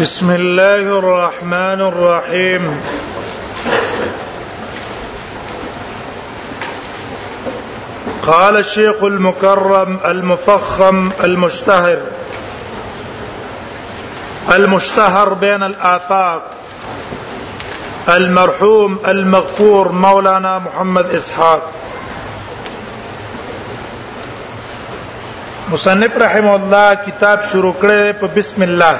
بسم الله الرحمن الرحيم قال الشيخ المكرم المفخم المشتهر المشتهر بين الآفاق المرحوم المغفور مولانا محمد اسحاق مصنف رحم الله کتاب شروع کړي په بسم الله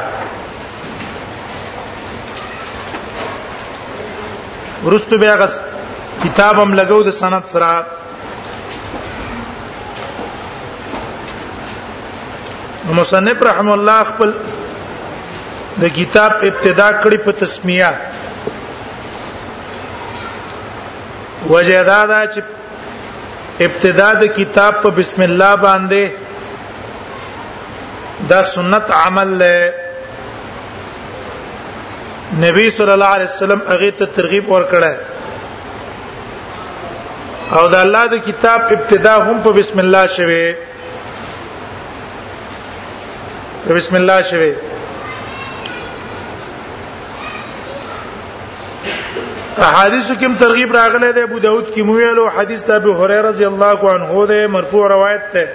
ورستو بیا غس کتاب هم لګاو د سند سره مصنف رحم الله خپل د کتاب ابتدا کړي په تسمیه وجه دا ده چې ابتدا د کتاب په بسم الله باندې دا سنت عمل له نبی صلی الله علیه وسلم هغه ته ترغیب ورکړه او د الله د کتاب ابتدا هم په بسم الله شوه بسم الله شوي احادیث کوم ترغیب راغله ده ابو داود کې مویلو حدیث د ابو هريره رضی الله عنه ده مرفوع روایت ده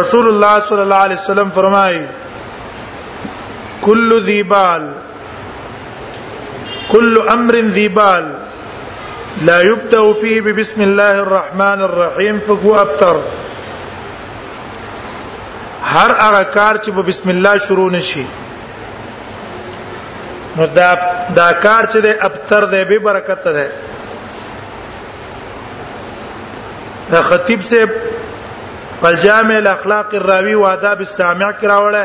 رسول الله صلی الله علیه وسلم فرمایي کل ذی بال کل امر ذی بال لا يبدا فيه ببسم الله الرحمن الرحيم فهو ابتر هر هغه کار چې په بسم الله شروع نشي نو دا دا کار چې د ابتر دی به برکت ده دا خطیب سے الجامع الاخلاق الراوی و آداب السامع کراوړه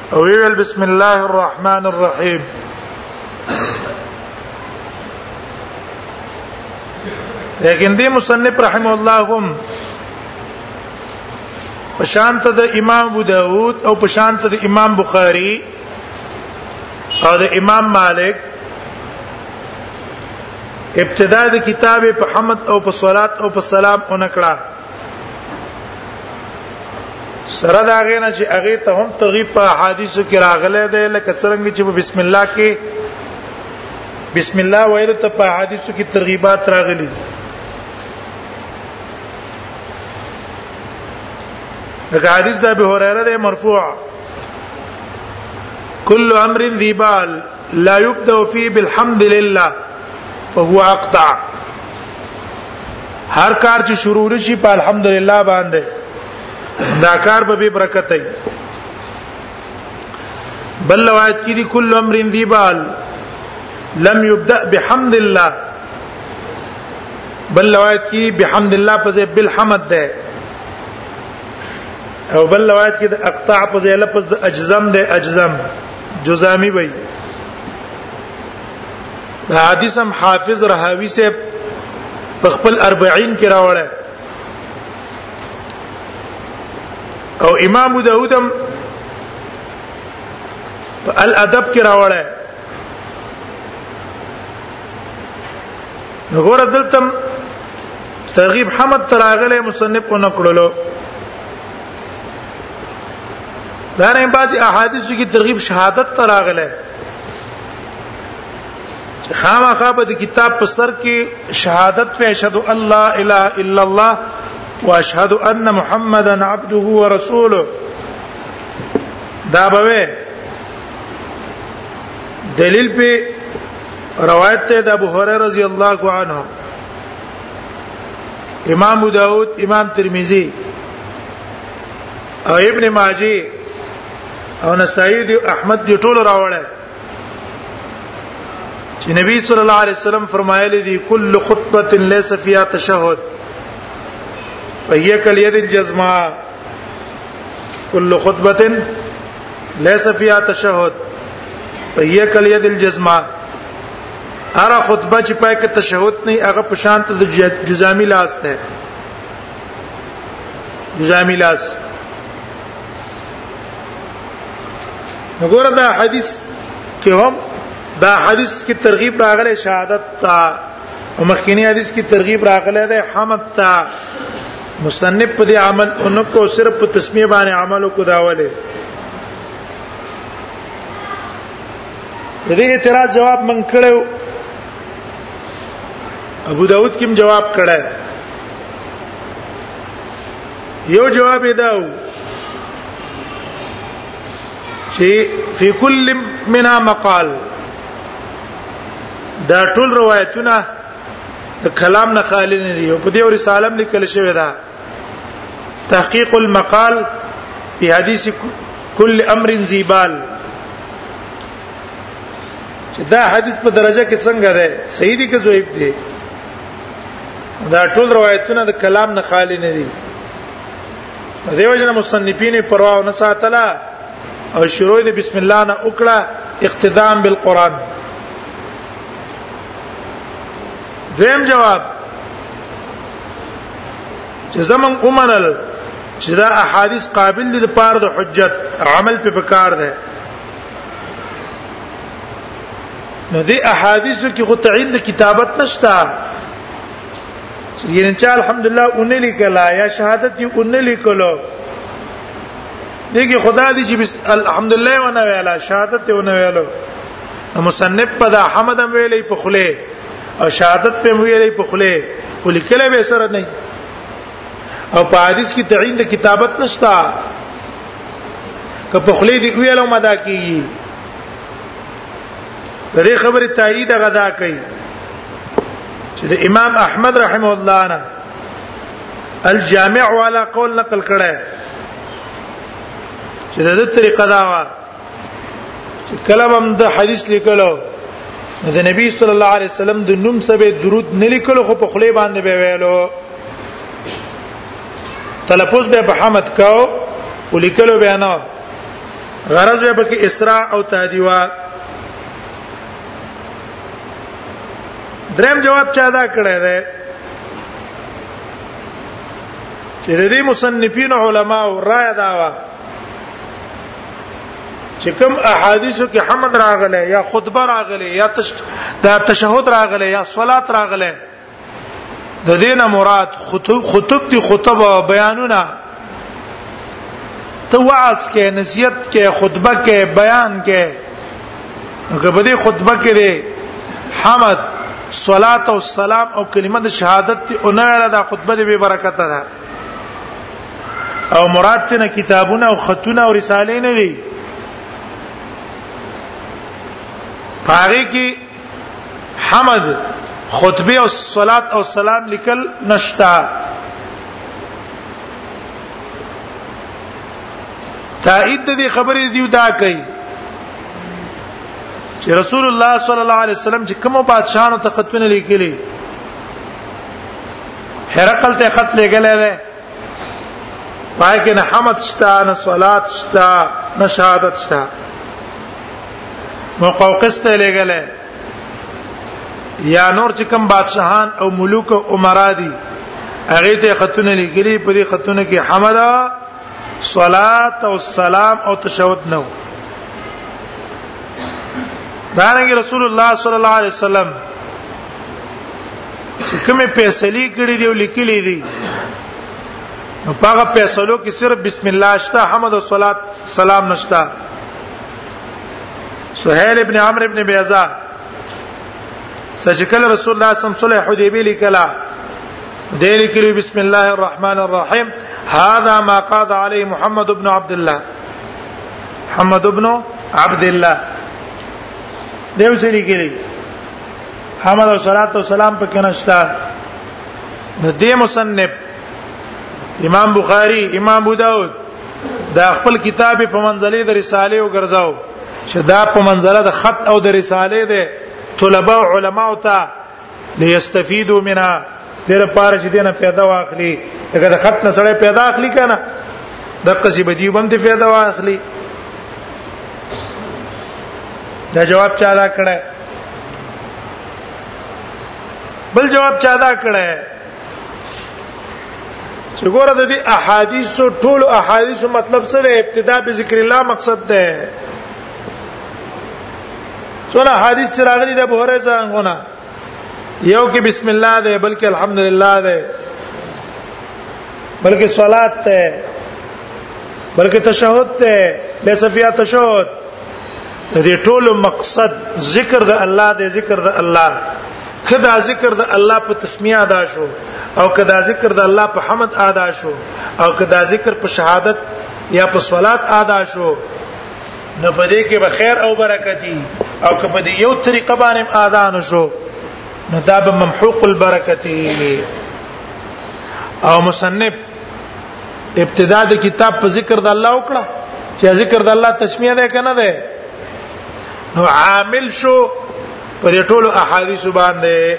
او ویل بسم الله الرحمن الرحیم لیکن دی مصنف رحم الله هم پشانت د امام ابو داود او پشانت د امام بخاری او د امام مالک ابتدا د کتاب په حمد او په صلات او په سلام اونکړه سره دا غنه چې هغه ته هم ترغیب په حدیثو کې راغله ده لکه څنګه چې بسم الله کې بسم الله ویل ته په حدیثو کې ترغیبات راغلي لکه حدیث د ابي هريره ده مرفوع كل امر ذي بال لا يبدا فيه بالحمد لله فهو اقطع هر کار چې شروع شي په الحمد لله باندې دا کار به به برکت وي بل روایت کې دي کل امر ذی بال لم يبدا بحمد الله بل روایت کې بحمد الله په ځای بالحمد ده او بل روایت کې د اقطاع په ځای لفظ د اجزم ده اجزم جزامی وای دا حدیث هم حافظ رهاوی سے په خپل 40 کې راوړل او امام داوود هم په الادب کې راوړل نو ګور دلته ترغیب حمد تراغله مصنف کو نکړلو دا نه بعضی احادیث کې ترغیب شهادت تراغله خامخا به د کتاب په سر کې شهادت په اشهد الله اله الا الله واشهد ان محمدن عبده ورسوله دا به دلیل په روایت ته د ابو هريره رضی الله عنه امام داود امام ترمذی او ابن ماجه او نسائی دی احمد دی ټول راوړل چې نبی صلی الله علیه وسلم فرمایلی دی کل خطبه ليس فيها تشهد فهي كاليد الجزماء كل خطبه ليس فيها تشهد فهي كاليد الجزماء هر خطبه چې پای کې تشهود نه هغه په شان ته د جزامي لاس ده جزامی لاس وګوره دا حدیث کې هم دا حدیث کې ترغیب راغله شهادت تا او مخکینی حدیث کې ترغیب راغله ده حمد تا مصنف په دې عمل اونکو صرف په تسمیه باندې عمل کو داوله دې اعتراض جواب من کړو ابو داود کوم جواب کړه یو جواب داو چې فی کل منا مقال دا ټول روایتونه د کلام نه خالی نه دي په دې رساله هم لیکل شوی دا تحقیق المقال فی حدیث کل امر زیبال چې دا حدیث په درجه کې څنګه ده صحیح دي که ضعیف دي دا ټول روایتونه د کلام نه خالی نه دي دیو جن مصنفین پروا نه ساتلا او شروع د بسم الله نه وکړه اقتدام بالقران دیم جواب چې زمون اومنل چې دا احادیث قابل دي د پاره د حجت عمل په پکار ده نو دې احادیثو کې خو تعین د کتابت نشته یعنی چې الحمدلله اون لیکلا یا شهادت یې اون لیکلو دغه خدا دې چې الحمدلله ونه ویلا شهادت یې ونه ویلو مصنف په دا حمد هم ویلې په خله او شهادت په ویلې په خله خو لیکل به سره نه او په حدیث کې تعین د کتابت نشتا که په خله دی ویلو مدا کیږي د دې خبرې تایید غدا کوي چې د امام احمد رحم الله نه الجامع والا قول نقل کړه چې د طریقه دا و چې کلام هم د حدیث لیکلو د نبی صلی الله علیه وسلم د نوم سبه درود نه لیکلو خو په خلی باندې به ویلو تلفظ به په حمد کاو ولیکلو به نه غرض به کې اسراء او تادیوا دریم جواب چا دا کړی دی چې د دې مصنفین علما او رائے دا وا چې کوم احادیثو کې حمد راغله یا خطبه راغله یا تش دا تشهود راغله یا صلات راغله د دینه مراد خطب خطب دی خطب بیانونه ته واعظ کې نصیحت کې خطبه کې بیان کې هغه په دې خطبه کې دی حمد صلات او سلام او کلمه د شهادت ته اونره دا خطبه دی به برکت ده او مراد ته کتابونه او خطونه او رسالې نه دي پاره کې حمد خطبه او صلات او سلام لیکل نشتا تایید دې خبرې دیو دا کوي چې رسول الله صلی الله علیه وسلم چې کوم بادشاہانو ته خطونه لیکلي هرقل ته خط لګلې ده پای کې نه حمد شتا نه صلات شتا نه شهادت شتا مقوقس ته لګلې یا نور چې کوم بادشاہان او ملوک او امرا دي هغه ته خطونه لیکلي په دې خطونه کې حمد صلات او سلام او تشهود نه وو دارنګ رسول الله صلی الله علیه وسلم چې کومه فیصله کړې دی او لیکلې دي نو هغه فیصلو کې صرف بسم الله شته حمد او صلات سلام نشته سهيل ابن عمرو ابن بيزا سجکل رسول الله صلی الله علیه وسلم صلح حدیبی لیکلا دلی کلی بسم الله الرحمن الرحیم هذا ما قاد علی محمد ابن عبد الله محمد ابن عبد الله دیو سری کلی حمد او صلوات او سلام پکې نشتا نو دې مصنف امام بخاری امام ابو داود دا خپل کتاب په منځلې د رساله او ګرځاو چې دا په منځله د خط او د رساله ده طلبه او علما او ته ليستفيدوا منها دغه پاره چې دینه پیدا واخلي دغه د خط نه سره پیدا اخلي کنه د قصې بدی باندې پیدا واخلي دا جواب چا دا کړه بل جواب چا دا کړه چې ګوره د دې احادیثو ټول احادیثو مطلب څه دی ابتدا به ذکر الله مقصد ده څونه حدیث چې راغلي د بوهره څنګهونه یو کې بسم الله ده بلکې الحمدلله ده بلکې صلات ده بلکې تشهود ده لسفیا تشهود د دې ټولو مقصد ذکر د الله د ذکر د الله کدا ذکر د الله په تسمیه ادا شو او کدا ذکر د الله په حمد ادا شو او کدا ذکر په شهادت یا په صلات ادا شو نو په دې کې به خیر او برکتی او که په دې یو طریقه باندې اذان شو نو دا به ممحوق البرکتی او مصنف ابتدا د کتاب په ذکر د الله وکړه چې ذکر د الله تسمیه ده کنه ده نو عامل شو پر ټولو احادیث باندې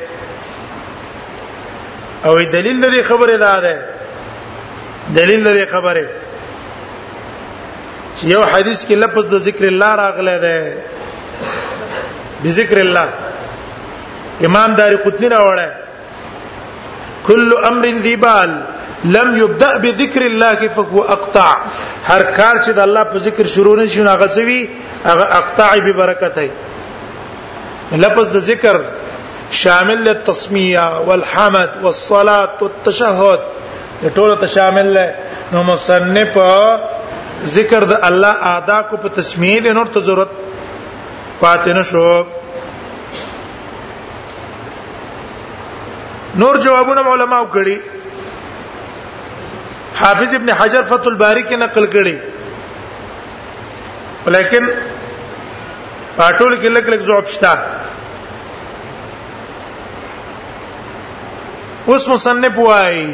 او دلیل لري خبره ده ده دلیل لري خبره چې یو حدیث کې لفظ د ذکر الله راغلی ده بذکر الله امام دار قطنی راوړی كل امر ذي بال لم يبدا بذكر الله فهو اقطع هر کار چې د الله په ذکر شروع نه شي هغه سوي هغه اقطع به برکت هي لفظ د ذکر شامل للتصميه والحمد والصلاه والتشهد ټول ته شامل له نو مصنف ذکر د الله ادا کو په تسمیه د نور ته ضرورت پاتې نشو نور جوابونه علماء کړي حافظ ابن حجر فتح الباری کې نقل کړي ولیکن پټول کې لګ لګ جواب شته اوس مصنف وایي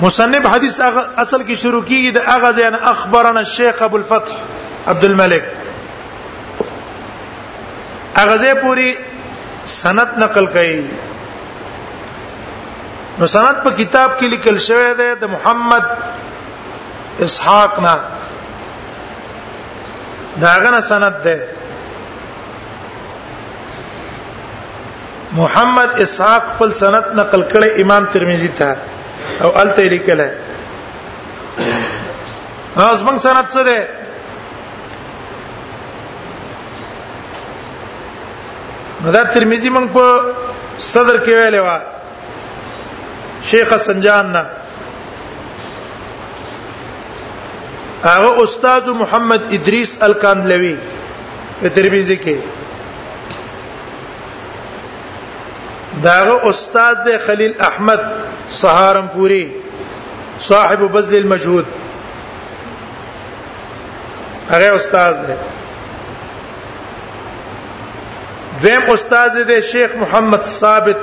مصنف حدیث اصل کې شروع کیږي د اغه ځای اخبرنا الشيخ ابو الفتح عبد الملک هغه ځای پوری سند نقل کړي نو سند په کتاب کې لیکل شوی دی د محمد اسحاق نه داغه نه سند ده محمد اسحاق خپل سند نقل کړي امام ترمذی ته او الته لیکل ہے اوس موږ سند څه ده دا ترمذی من په صدر کې ویلې و شیخ سنجان نه هغه استاد محمد ادریس الکاندلوی په ترمذی کې داغه استاد د خلیل احمد سهارنپوری صاحب بذل المجهود هغه استاد دی دیم استاد دی شیخ محمد ثابت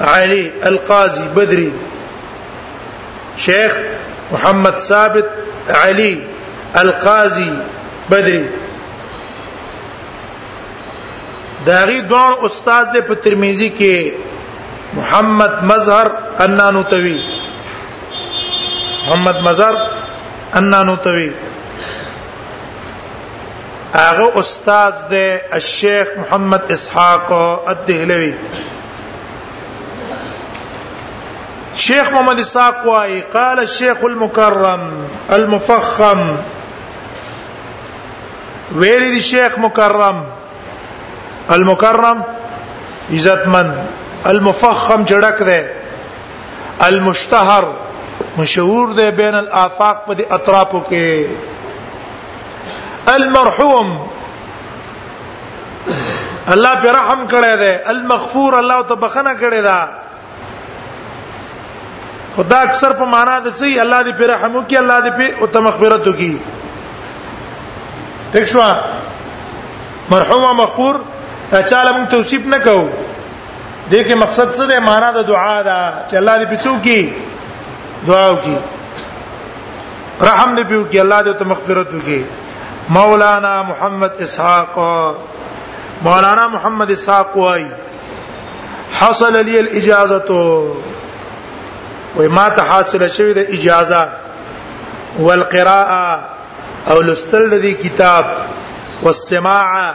علی القاضی بدری شیخ محمد ثابت علی القاضی بدری داغي دوه استاد دی په ترمذی کې محمد مظهر انانوتوی محمد مظهر ان نو توی هغه استاد دی الشیخ محمد اسحاق الدهلوی شیخ محمد اسحاق وايي قال الشيخ المكرم المفخم ویلی دی شیخ مکرم المکرم عزتمن المفخم جړک ده المشتهر مشهور دی بین الافاق په دې اطرافو کې المرحوم الله پر رحم کړی دی المغفور الله ته بخنه کړی دا خدا اکثر په معنا د سي الله دې پر رحم وکي الله دې په او مغفرت وکي تښوا مرحوم مغفور چاله موږ توصیف نه کوو دې کې مقصد څه دی معنا د دعا دا چې الله دې پڅو کی دعا وکي رحم دې پیو کې الله دې ته مغفرت وکي مولانا محمد اسحاق مولانا محمد اسحاق وای حصل لي الاجازه وای ما ته حاصل شوه د اجازه والقراءه او لستل دې کتاب والسماع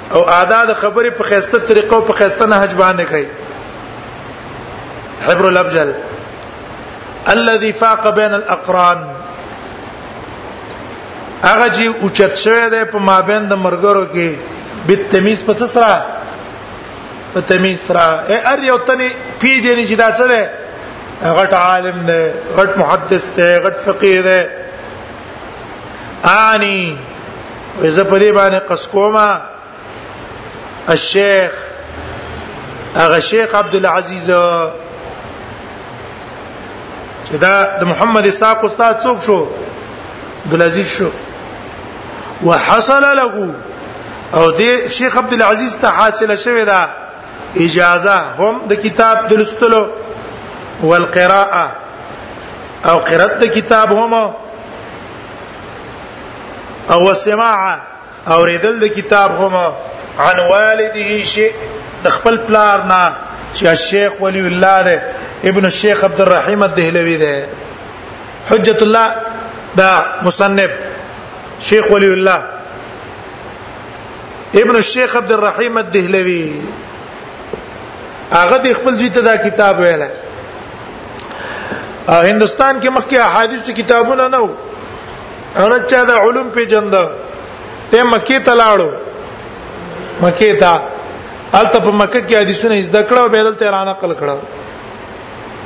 او ادا د خبرې په خسته طریقو په خسته نه حج باندې کوي حبر الابجل الذي فاق بين الاقران هغه چې اوچت شوی دی په مابین د مرګرو کې بالتمیز په څه سره په تمیز سره اے ار یو تنه پیژنې چې دا څه دی غټ عالم دی غټ محدث دی غټ فقيه دی اني وې زه په دې باندې قص کومه الشيخ هغه شیخ عبد العزيز چې دا د محمد اسحاق استاد څوک شو عبد العزيز شو وحصل له او دې شیخ عبد العزيز ته حاصله شوه دا اجازه هم د کتاب درستلو والقراءه او قرات د کتاب هم او سماع او ردل د کتاب هم عن والده شي د خپل پلار نه چې شیخ ولی الله ده ابن الشیخ عبد الرحیم الدهلوی ده حجت الله دا مصنف شیخ ولی الله ابن الشیخ عبد الرحیم الدهلوی هغه د خپل جیته دا کتاب ویل هندستان کې مخکې احادیث کتابونه نه وو هغه چا د علوم په جنده ته مکه ته لاړو مکه ته الته په مکه کې حدیثونه زده کړه او به دلته را نقل کړه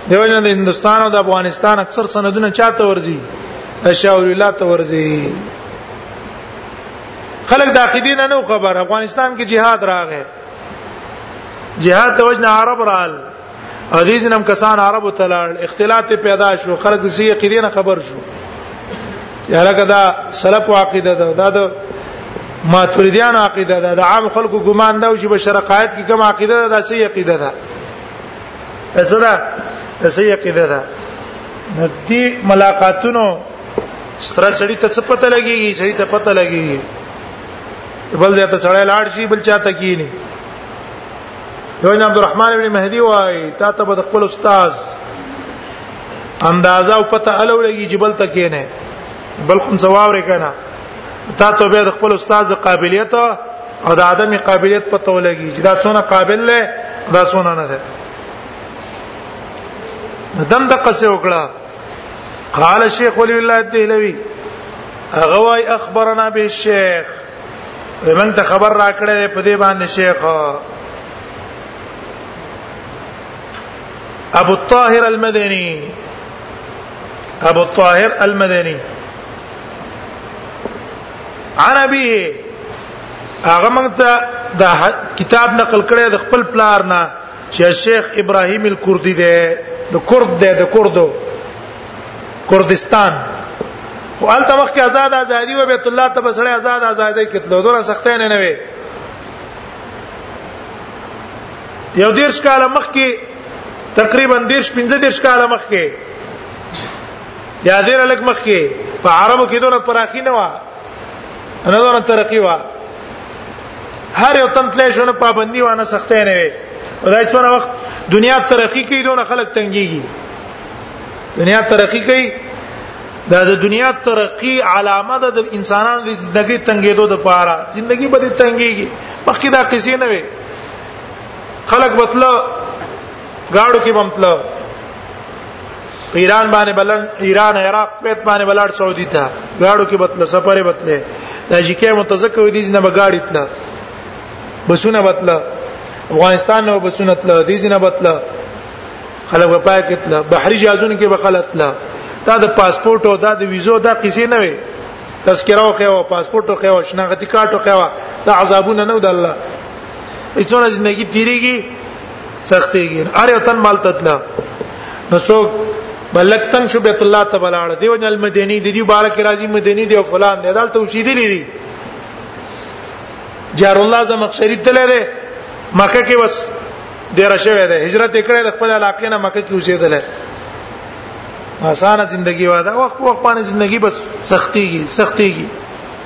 دیو جن د هندستان او د افغانستان اکثر سندونه چاته ورزي اشاور الله ته ورزي خلک داخدي نه نو خبر افغانستان کې jihad راغی jihad د وجنه عرب رال حدیث نم کسان عربو تلال اختلاط پیدا شو خلک دې عقیده نه خبر شو یاره کدا سلف عقیده ده دا د ماتوریدیان عقیده ده د عام خلکو ګمان دا چې بشر قائد کې کوم عقیده ده دا صحیح عقیده ده څه ده صحیح عقیده ده د دې ملاقاتونو ستر سړی ته څه پته لګيږي سړی ته پته لګيږي بل ځای ته سړی لاړ شي بل چاته کینی یو نه عبدالرحمن ابن مهدی وای تا ته به خپل استاد اندازه او پته الو لګي جبل تکې نه بل کوم ثواب رکنه تا ته به خپل استاد قابلیت او د عدم قابلیت پته ولګي چې دا څونه قابل دی دا څونه نه دی دم د قصه وکړه قال شیخ ولی الله الدهلوی اغوای اخبرنا به شیخ موږ ته خبر راکړې په دې باندې شیخ ابو الطاهر المدني ابو الطاهر المدني عن ابيه هغه موږ ته د کتاب نقل کړي د خپل پلار نه چې شیخ ابراهیم الکردی دی د کرد دی د کردو کردستان خو الته وخت کې آزاد ازادي و بیت الله ته بسړی آزاد ازادي کتلو دوره سختې نه نه وي یو دیر شکاله مخ کې تقریبا دیر 15 دیر شکاله مخ کې یا دیر لک مخ کې په عربو کې دونه پراخی نه و نظر ترقی وا هر یو تم تلې شونه پابندي وانه سختې نه وي دا څونه وخت دنیا ترقی کوي دونه خلک تنګيږي دنیا ترقی کوي دا د دنیا ترقی علامه ده د انسانانو د ژوندۍ تنګېدو د پاره ژوندۍ به د تنګېږي مخکې دا قصې نه وي خلک بتله گاڑو کې بمتله په ایران باندې بلن ایران عراق کویت باندې بلار سعودي ته غاړو کې بتله سفرې بتله د جکه متزکه وې دي نه بغاړي تله بسونه بتله افغانستان نو بسونه تله دي نه بتله خلک په پای کې تله بحري جازونه کې بخلت تله دا د پاسپورت او دا د ویزو دا قصې نه وي تذکره او خو پاسپورت او خو شناختی کارت او خو دا عذابونه نه ود الله ایڅونه ژوندۍ تیریږي سختيږي اره تن مال تتلا نو څوک بلک تنگ شو بیت الله ته بلاړ دی ون المدینی د دې بارک راضی مدینی دی فلان دی دالته وشیدلی دی جار الله زمخشری ته لره مکه کې وس ډیر شوه دی هجرت کړې د خپل علاقې نه مکه کې اوسېدل اسانه ژوندۍ واده وخت وخت باندې ژوندۍ بس سختيږي سختيږي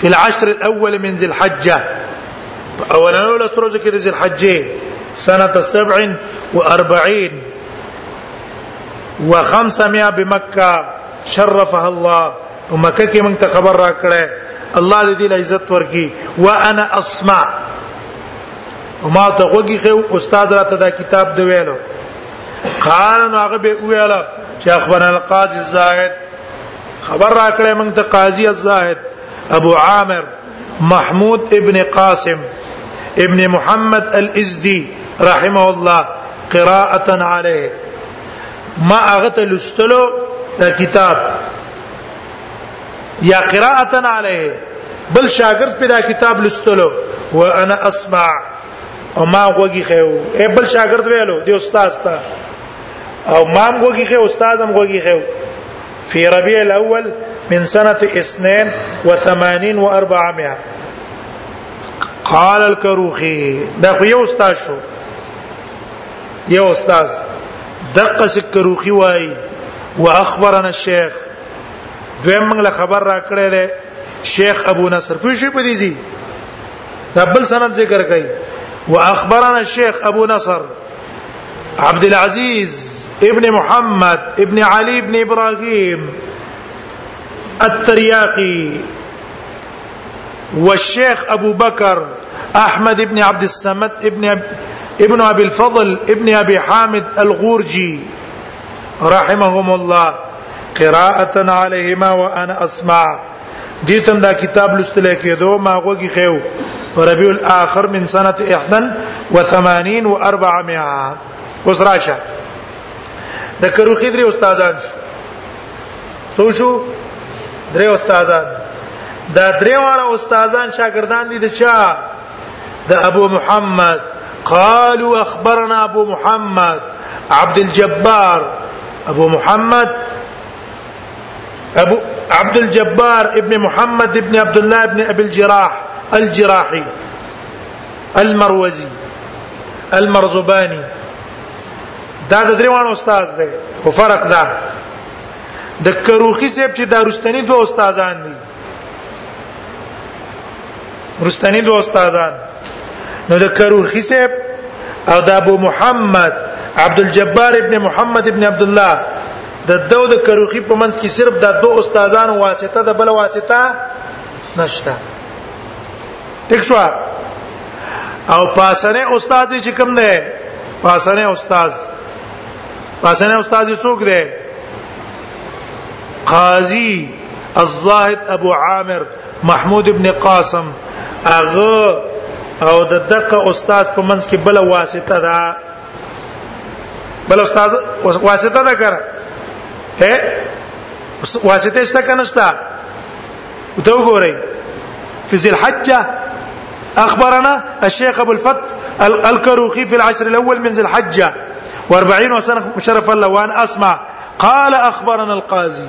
فی العشر الاول من ذی الحجه اولنو لسرو ذکر ذی الحجه سنه 47 و500 بمکه شرفها الله ومکه کې موږ ته خبر را کړه الله دې دې عزت ورکي وانا اسمع وما ته خوږي خو استاد راته دا کتاب دی ویلو قال نو هغه به ویل چې اخبرنا القاضي الزاهد خبر راکړې موږ ته قاضي الزاهد ابو عامر محمود ابن قاسم ابن محمد الازدي رحمه الله قراءه عليه ما اغت لستلو دا کتاب یا قراءه عليه بل شاګرد په دا کتاب لستلو وانا اسمع او ما غوږی خو ای بل شاګرد ویلو دی استاد تا او ما غوږی خو استاد هم غوږی خو فی ربیع الاول من سنه 82 و 400 قال الكروخي دا خو یو استاد شو یو استاد دقه سکروخي وای واخبرنا الشيخ دویم موږ له خبر را کړی دی شیخ ابو نصر پوښي په دې زی دا بل سند ذکر کړي واخبرنا الشيخ ابو نصر عبد العزيز ابن محمد ابن علي ابن ابراهيم الترياقي والشيخ أبو بكر أحمد بن عبد السمد ابن ابن أبي الفضل ابن أبي حامد الغورجي رحمهم الله قراءة عليهما وأنا أسمع دې تم دا کتاب لوستل کېدو ما غوږی خېو ربيع الاخر من سنه 81 و 400 اوس راشه د کروخي درې استادان شو څو شو درې استادان دا درې واړه استادان شاګردان دي د چا د ابو محمد قالوا اخبرنا ابو محمد عبد الجبار ابو محمد ابو عبد الجبار ابن محمد ابن عبد الله ابن ابي الجراح الجراحي المروزي المرزباني دا د دریوان استاد دی خو فرق دا د کروخي صاحب چې دا رستنی دوه استادان دي رستنی دو استادان نو د کروخی صاحب او د ابو محمد عبد الجبار ابن محمد ابن عبد الله د دو د کروخی په منځ کې صرف د دو استادانو واسطه د بل واسطه نشته ټیک شو او پاسنه استاد چې کوم دی پاسنه استاد پاسنه استاد څوک دی قاضي الزاهد ابو عامر محمود ابن قاسم اغه او د دقه استاد په منځ کې بل واسطه ده بل استاد واسطه ده کړه هه واسطه شته کنه شته ته وګورئ في ذي الحجه اخبرنا الشيخ ابو الفتح الكروخي في العشر الاول من ذي الحجه و40 وسنه شرف الله وان اسمع قال اخبرنا القاضي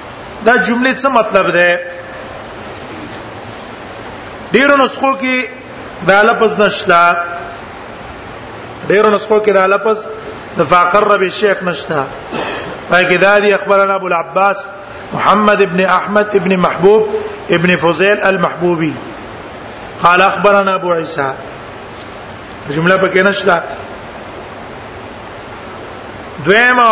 دا جمله څه مطلب ده ډیرو نسخو کې دا لفظ نشتا ډیرو نسخو کې دا لفظ د فقرب الشیخ نشتا پکې دا دی اخبرنا ابو العباس محمد ابن احمد ابن محبوب ابن فضيل المحبوبي قال اخبرنا ابو عيسى جمله پکې نشتا دویمه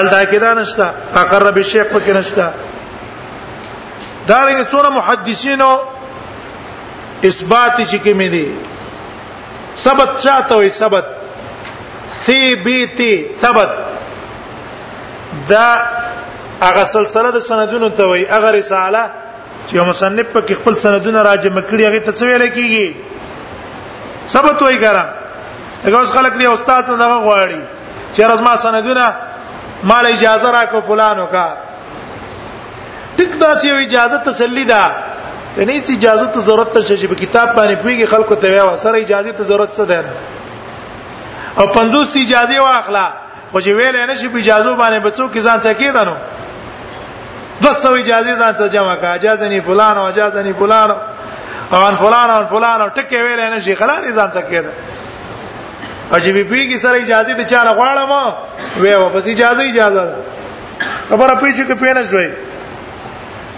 الدا کې دا نشته اقر به شیخ پکې نشته دا رنګ څونه محدثینو اثبات چې کې مې دي ثبت چاته وي ثبت ثی بیتی ثبت دا هغه سلسله د سندونو ته وي هغه رساله چې مصنف په خپل سندونه راجمه کړی هغه ته څه ویل کیږي ثبت وایي ګرام هغه اوس خلک دی استاد ته دغه غواړي چې رزما سندونه مال اجازه راکو فلانو کا ټیک دا سی اجازه تسلی ده د نه سی اجازه ته ضرورت ته چې په کتاب باندې پیږي خلکو ته وایو سره اجازه ته ضرورت څه ده او پندوس اجازه واخلا خو چې ویل نه شي په اجازه باندې بچو کې ځان څکې دنو دو سو اجازه ځان ته جمع کا اجازه نه فلان او اجازه نه فلان او ان فلان او فلان او ټکه ویل نه شي خلار ځان څکې ده او چې بي کې سره اجازه ته چاله غواړم وې و بس اجازه اجازه ده خبره پیچې کې پېنه شوي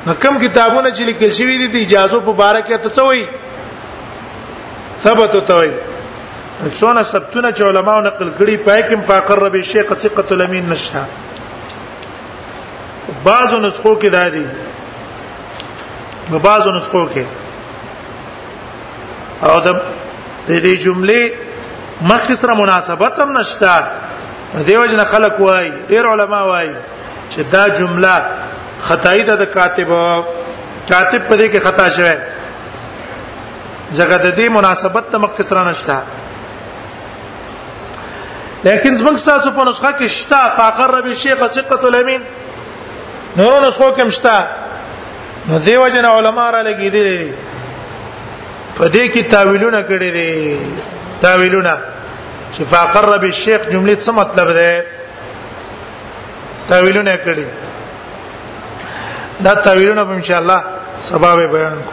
نو کوم کتابونه چې لیکل شوی دي د اجازه په اړه کې ته څه وایي ثبت ته وایي څونه سبتونه چې علماو نقل کړي پای کې فقر به شیخ ثقه الامین نشه بعضو نسخو کې دا دي په بعضو نسخو کې او د دې جملې مخ سره مناسبت هم نشته دیو جن خلق وای ډیر علما وای چې دا جمله خدای ته د کاتب کاتب په دې کې خطا شوه ځکه د دې مناسبت ته مخکې سره نشته لیکن زموږ تاسو په نسخه کې شته فقر به شیخ ثقه الامین نور نسخو کې مشته نو دیو جن علماء را لګی دي په دې کې تاویلونه کړی دي تاویلونه چې فقر به شیخ جمله څه مطلب ده تاویلونه کړی دا تاویلونه به ان شاء الله سبب بیان کو